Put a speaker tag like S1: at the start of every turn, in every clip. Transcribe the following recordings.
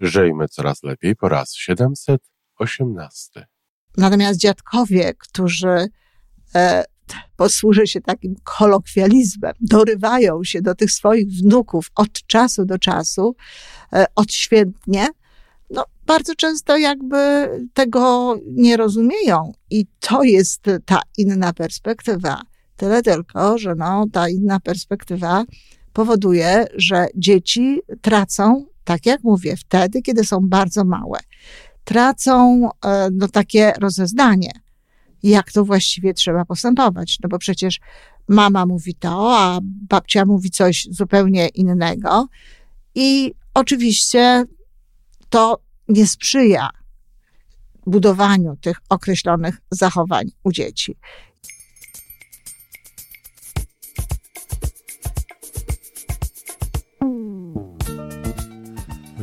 S1: Żyjmy coraz lepiej po raz 718.
S2: Natomiast dziadkowie, którzy e, posłużę się takim kolokwializmem, dorywają się do tych swoich wnuków od czasu do czasu, e, odświętnie, no bardzo często jakby tego nie rozumieją i to jest ta inna perspektywa. Tyle tylko, że no, ta inna perspektywa powoduje, że dzieci tracą, tak jak mówię, wtedy, kiedy są bardzo małe. Tracą e, no, takie rozeznanie, jak to właściwie trzeba postępować. No bo przecież mama mówi to, a babcia mówi coś zupełnie innego. I oczywiście to nie sprzyja budowaniu tych określonych zachowań u dzieci.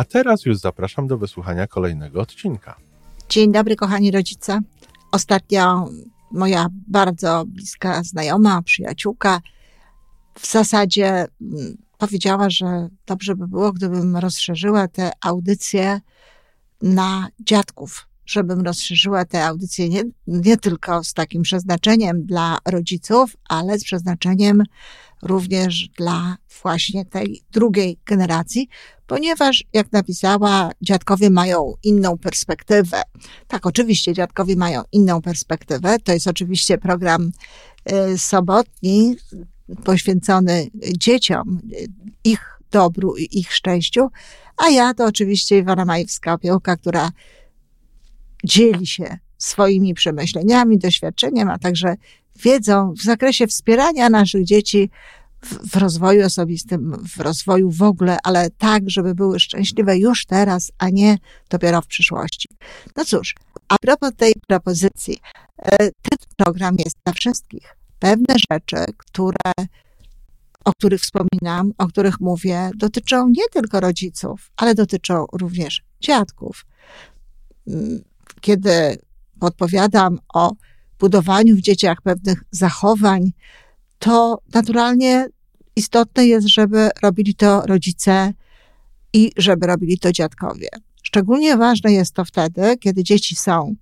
S1: A teraz już zapraszam do wysłuchania kolejnego odcinka.
S2: Dzień dobry, kochani rodzice. Ostatnio moja bardzo bliska znajoma, przyjaciółka, w zasadzie mm, powiedziała, że dobrze by było, gdybym rozszerzyła te audycje na dziadków, żebym rozszerzyła te audycje nie, nie tylko z takim przeznaczeniem dla rodziców, ale z przeznaczeniem również dla właśnie tej drugiej generacji, ponieważ, jak napisała, dziadkowie mają inną perspektywę. Tak, oczywiście, dziadkowie mają inną perspektywę. To jest oczywiście program y, sobotni poświęcony dzieciom, y, ich dobru i ich szczęściu, a ja to oczywiście Iwona Majewska, opiełka, która dzieli się swoimi przemyśleniami, doświadczeniem, a także wiedzą w zakresie wspierania naszych dzieci w, w, rozwoju osobistym, w rozwoju w ogóle, ale tak, żeby były szczęśliwe już teraz, a nie dopiero w przyszłości. No cóż, a propos tej propozycji, e, ten program jest dla wszystkich. Pewne rzeczy, które o których wspominam, o których mówię, dotyczą nie tylko rodziców, ale dotyczą również dziadków. Mm, kiedy podpowiadam o budowaniu w dzieciach pewnych zachowań, to naturalnie istotne jest, żeby robili to rodzice i żeby robili to dziadkowie. Szczególnie ważne jest to wtedy, kiedy dzieci są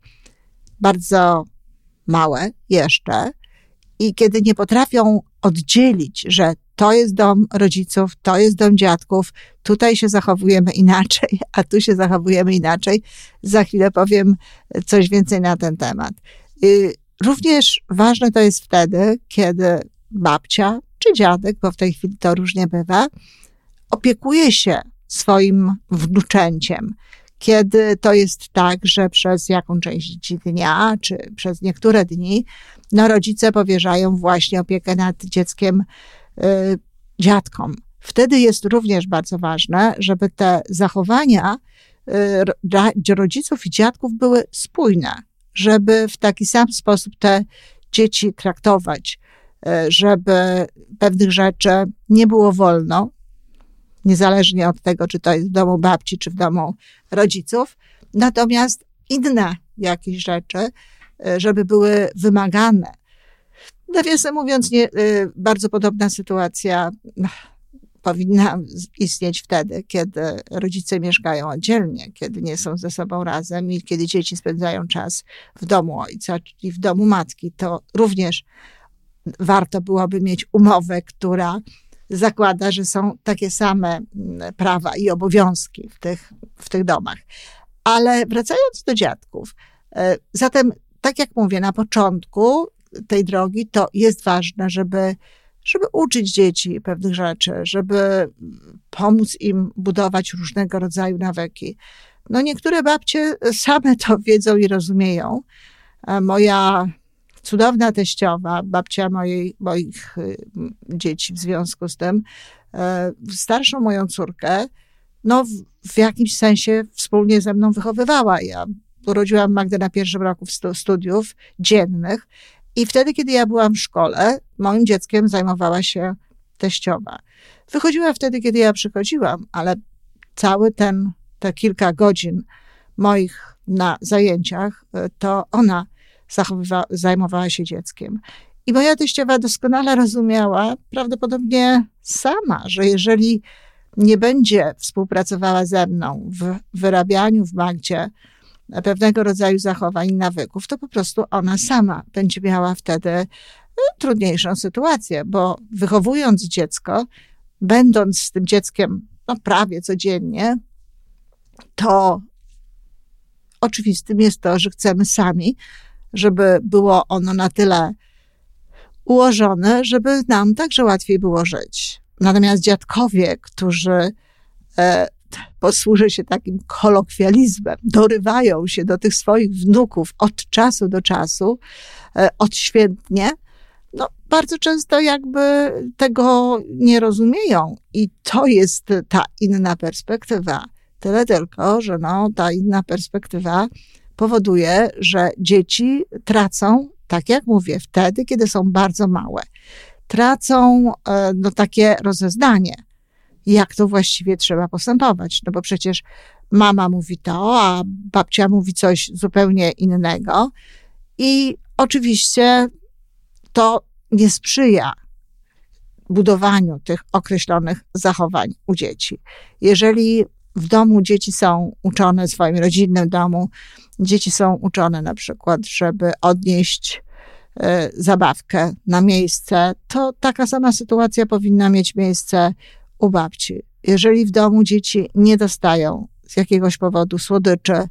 S2: bardzo małe jeszcze i kiedy nie potrafią oddzielić, że to jest dom rodziców, to jest dom dziadków, tutaj się zachowujemy inaczej, a tu się zachowujemy inaczej. Za chwilę powiem coś więcej na ten temat. Y, również ważne to jest wtedy, kiedy babcia czy dziadek, bo w tej chwili to różnie bywa, opiekuje się swoim wnuczęciem. Kiedy to jest tak, że przez jaką część dnia, czy przez niektóre dni, no rodzice powierzają właśnie opiekę nad dzieckiem dziadkom. Wtedy jest również bardzo ważne, żeby te zachowania y, rodziców i dziadków były spójne, żeby w taki sam sposób te dzieci traktować, y, żeby pewnych rzeczy nie było wolno, niezależnie od tego, czy to jest w domu babci, czy w domu rodziców. Natomiast inne jakieś rzeczy, y, żeby były wymagane. Nawiasem mówiąc, nie, y, bardzo podobna sytuacja powinna istnieć wtedy, kiedy rodzice mieszkają oddzielnie, kiedy nie są ze sobą razem i kiedy dzieci spędzają czas w domu ojca, czyli w domu matki. To również warto byłoby mieć umowę, która zakłada, że są takie same mm, prawa i obowiązki w tych, w tych domach. Ale wracając do dziadków, e, zatem, tak jak mówię, na początku tej drogi to jest ważne, żeby, żeby uczyć dzieci pewnych rzeczy, żeby pomóc im budować różnego rodzaju nawyki. No niektóre babcie same to wiedzą i rozumieją. Moja cudowna teściowa, babcia mojej, moich y, dzieci w związku z tym, e, starszą moją córkę, no, w jakimś sensie wspólnie ze mną wychowywała. Ja urodziłam Magdę na pierwszym roku studiów dziennych i wtedy, kiedy ja byłam w szkole, moim dzieckiem zajmowała się teściowa. Wychodziła wtedy, kiedy ja przychodziłam, ale cały ten, te kilka godzin moich na zajęciach, e, to ona zajmowała się dzieckiem. I moja teściowa doskonale rozumiała, prawdopodobnie sama, że jeżeli nie będzie współpracowała ze mną w wyrabianiu w Magdzie pewnego rodzaju zachowań nawyków, to po prostu ona sama będzie miała wtedy e, trudniejszą sytuację, bo wychowując dziecko, będąc z tym dzieckiem no, prawie codziennie, to oczywistym jest to, że chcemy sami, żeby było ono na tyle ułożone, żeby nam także łatwiej było żyć. Natomiast dziadkowie, którzy e, posłużę się takim kolokwializmem, dorywają się do tych swoich wnuków od czasu do czasu, e, odświętnie, no, bardzo często jakby tego nie rozumieją. I to jest ta inna perspektywa. Tyle tylko, że no, ta inna perspektywa powoduje, że dzieci tracą, tak jak mówię, wtedy, kiedy są bardzo małe. Tracą e, no, takie rozeznanie, jak to właściwie trzeba postępować. No bo przecież mama mówi to, a babcia mówi coś zupełnie innego. I oczywiście to nie sprzyja budowaniu tych określonych zachowań u dzieci. Jeżeli w domu dzieci są uczone, w swoim rodzinnym domu, dzieci są uczone na przykład, żeby odnieść y, zabawkę na miejsce, to taka sama sytuacja powinna mieć miejsce u babci. Jeżeli w domu dzieci nie dostają z jakiegoś powodu słodyczy,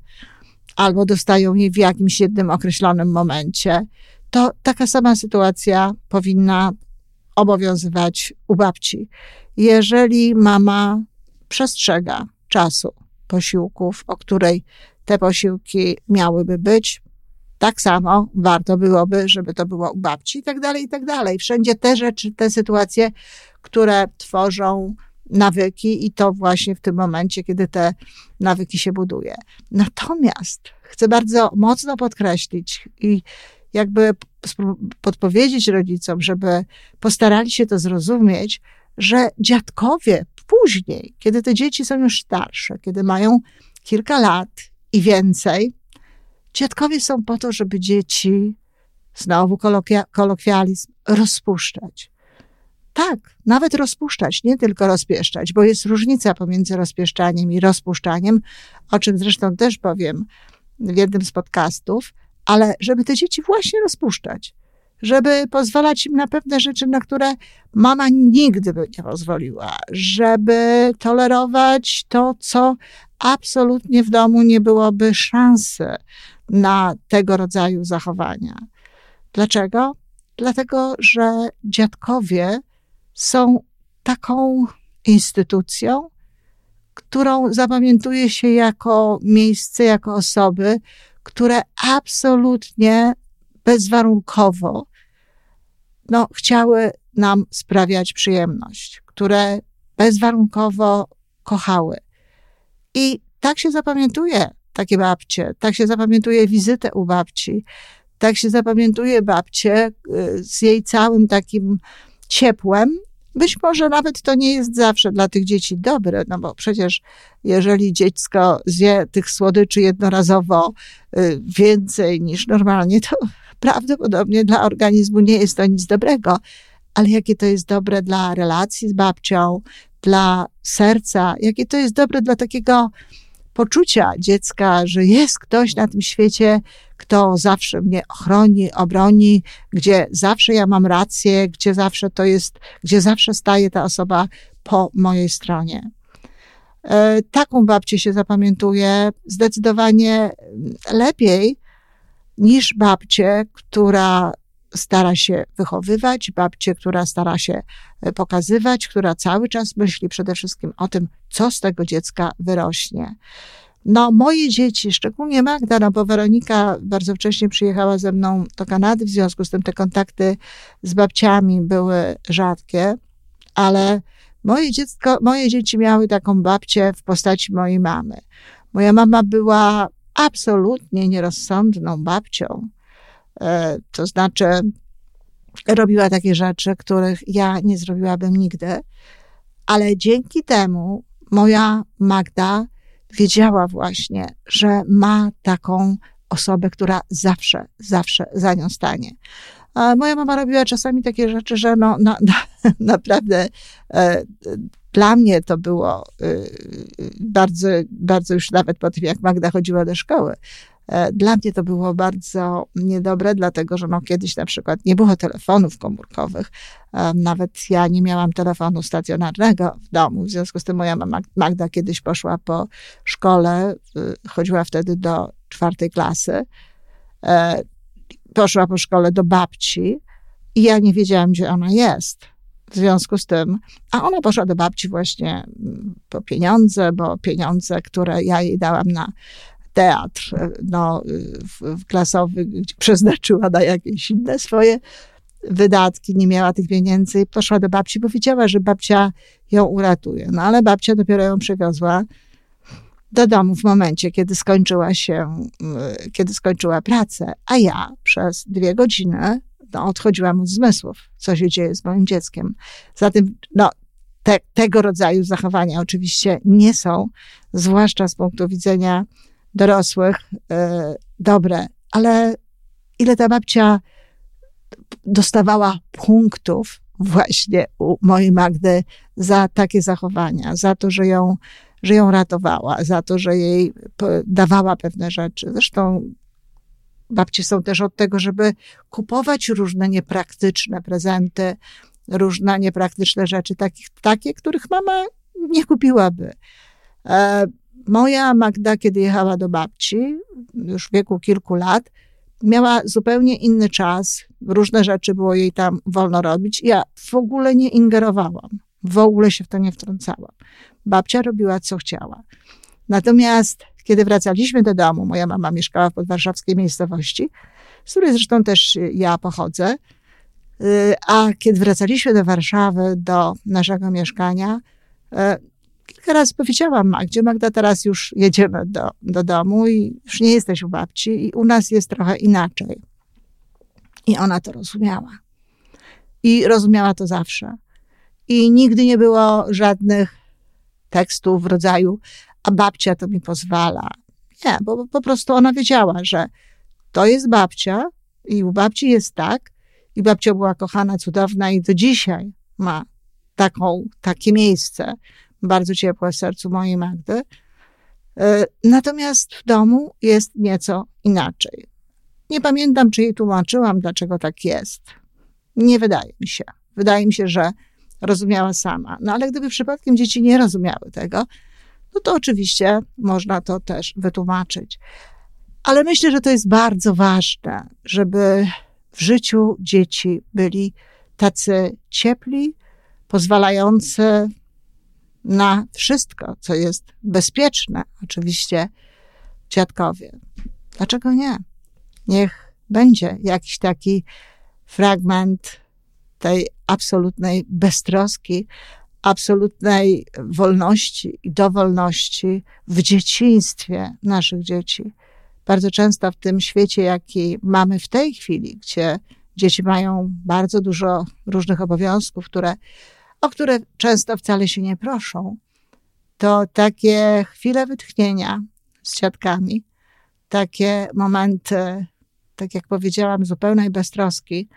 S2: albo dostają je w jakimś jednym określonym momencie, to taka sama sytuacja powinna obowiązywać u babci. Jeżeli mama przestrzega czasu posiłków, o której te posiłki miałyby być, tak samo warto byłoby, żeby to było u babci i tak dalej, i tak dalej. Wszędzie te rzeczy, te sytuacje, które tworzą nawyki i to właśnie w tym momencie, kiedy te nawyki się buduje. Natomiast chcę bardzo mocno podkreślić i jakby podpowiedzieć rodzicom, żeby postarali się to zrozumieć, że dziadkowie później, kiedy te dzieci są już starsze, kiedy mają kilka lat i więcej, dziadkowie są po to, żeby dzieci, znowu kolokwializm, rozpuszczać. Tak, nawet rozpuszczać, nie tylko rozpieszczać, bo jest różnica pomiędzy rozpieszczaniem i rozpuszczaniem, o czym zresztą też powiem w jednym z podcastów, ale żeby te dzieci właśnie rozpuszczać, żeby pozwalać im na pewne rzeczy, na które mama nigdy by nie pozwoliła, żeby tolerować to, co absolutnie w domu nie byłoby szansy na tego rodzaju zachowania. Dlaczego? Dlatego, że dziadkowie są taką instytucją, którą zapamiętuje się jako miejsce, jako osoby, które absolutnie bezwarunkowo no, chciały nam sprawiać przyjemność, które bezwarunkowo kochały. I tak się zapamiętuje takie babcie, tak się zapamiętuje wizytę u babci, tak się zapamiętuje babcie y, z jej całym takim ciepłem. Być może nawet to nie jest zawsze dla tych dzieci dobre, no bo przecież jeżeli dziecko zje tych słodyczy jednorazowo y, więcej niż normalnie, to prawdopodobnie dla organizmu nie jest to nic dobrego. Ale jakie to jest dobre dla relacji z babcią, dla serca, jakie to jest dobre dla takiego poczucia dziecka, że jest ktoś na tym świecie, kto zawsze mnie ochroni, obroni, gdzie zawsze ja mam rację, gdzie zawsze to jest, gdzie zawsze staje ta osoba po mojej stronie. E, taką babcię się zapamiętuje zdecydowanie lepiej niż babcię, która stara się wychowywać, babcię, która stara się e, pokazywać, która cały czas myśli przede wszystkim o tym, co z tego dziecka wyrośnie. No, moje dzieci, szczególnie Magda, no bo Weronika bardzo wcześnie przyjechała ze mną do Kanady, w związku z tym te kontakty z babciami były rzadkie, ale Moje dziecko, moje dzieci miały taką babcię w postaci mojej mamy. Moja mama była absolutnie nierozsądną babcią. E, to znaczy, robiła takie rzeczy, których ja nie zrobiłabym nigdy, ale dzięki temu moja Magda wiedziała właśnie, że ma taką osobę, która zawsze, zawsze za nią stanie. A moja mama robiła czasami takie rzeczy, że no, na, na, naprawdę e, dla mnie to było e, bardzo, bardzo już nawet po tym, jak Magda chodziła do szkoły, e, dla mnie to było bardzo niedobre, dlatego że no kiedyś na przykład nie było telefonów komórkowych. E, nawet ja nie miałam telefonu stacjonarnego w domu. W związku z tym moja mama Magda kiedyś poszła po szkole, chodziła wtedy do czwartej klasy poszła po szkole do babci i ja nie wiedziałam, gdzie ona jest. W związku z tym, a ona poszła do babci właśnie mm, po pieniądze, bo pieniądze, które ja jej dałam na teatr no, w, w klasowy, przeznaczyła na jakieś inne swoje wydatki, nie miała tych pieniędzy poszła do babci, bo wiedziała, że babcia ją uratuje. No ale babcia dopiero ją przywiozła do domu w momencie, kiedy skończyła się, y, kiedy skończyła pracę, a ja przez dwie godziny no, odchodziłam od zmysłów, co się dzieje z moim dzieckiem. Zatem, no, te, tego rodzaju zachowania oczywiście nie są, zwłaszcza z punktu widzenia dorosłych, y, dobre, ale ile ta babcia dostawała punktów właśnie u mojej Magdy za takie zachowania, za to, że ją że ją ratowała, za to, że jej dawała pewne rzeczy. Zresztą babcie są też od tego, żeby kupować różne niepraktyczne prezenty, różne niepraktyczne rzeczy, takich, takie, których mama nie kupiłaby. E, moja Magda, kiedy jechała do babci, już w wieku kilku lat, miała zupełnie inny czas, różne rzeczy było jej tam wolno robić. Ja w ogóle nie ingerowałam, w ogóle się w to nie wtrącałam babcia robiła, co chciała. Natomiast kiedy wracaliśmy do domu, moja mama mieszkała w podwarszawskiej miejscowości, z której zresztą też ja pochodzę, y, a kiedy wracaliśmy do Warszawy, do naszego mieszkania, y, kilka razy powiedziałam Magdzie, Magda, teraz już jedziemy do, do domu i już nie jesteś u babci i u nas jest trochę inaczej. I ona to rozumiała. I rozumiała to zawsze. I nigdy nie było żadnych tekstu w rodzaju, a babcia to mi pozwala. Nie, bo po prostu ona wiedziała, że to jest babcia i u babci jest tak, i babcia była kochana, cudowna i do dzisiaj ma taką, takie miejsce, bardzo ciepłe w sercu mojej Magdy. E, natomiast w domu jest nieco inaczej. Nie pamiętam, czy jej tłumaczyłam, dlaczego tak jest. Nie wydaje mi się. Wydaje mi się, że rozumiała sama. No ale gdyby przypadkiem dzieci nie rozumiały tego, no to oczywiście można to też wytłumaczyć. Ale myślę, że to jest bardzo ważne, żeby w życiu dzieci byli tacy ciepli, pozwalający na wszystko, co jest bezpieczne, oczywiście dziadkowie. Dlaczego nie? Niech będzie jakiś taki fragment tej absolutnej beztroski, absolutnej wolności i dowolności w dzieciństwie naszych dzieci. Bardzo często w tym świecie, jaki mamy w tej chwili, gdzie dzieci mają bardzo dużo różnych obowiązków, które, o które często wcale się nie proszą, to takie chwile wytchnienia z dziadkami, takie momenty, tak jak powiedziałam, zupełnej beztroski,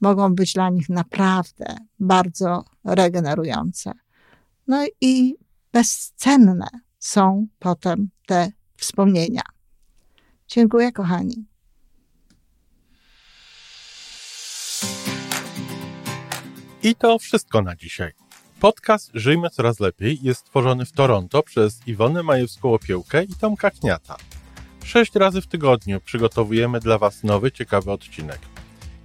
S2: mogą być dla nich naprawdę bardzo regenerujące. No i bezcenne są potem te wspomnienia. Dziękuję, kochani.
S1: I to wszystko na dzisiaj. Podcast Żyjmy Coraz Lepiej jest stworzony w Toronto przez Iwonę Majewską-Opiełkę i Tomka Kniata. Sześć razy w tygodniu przygotowujemy dla Was nowy, ciekawy odcinek.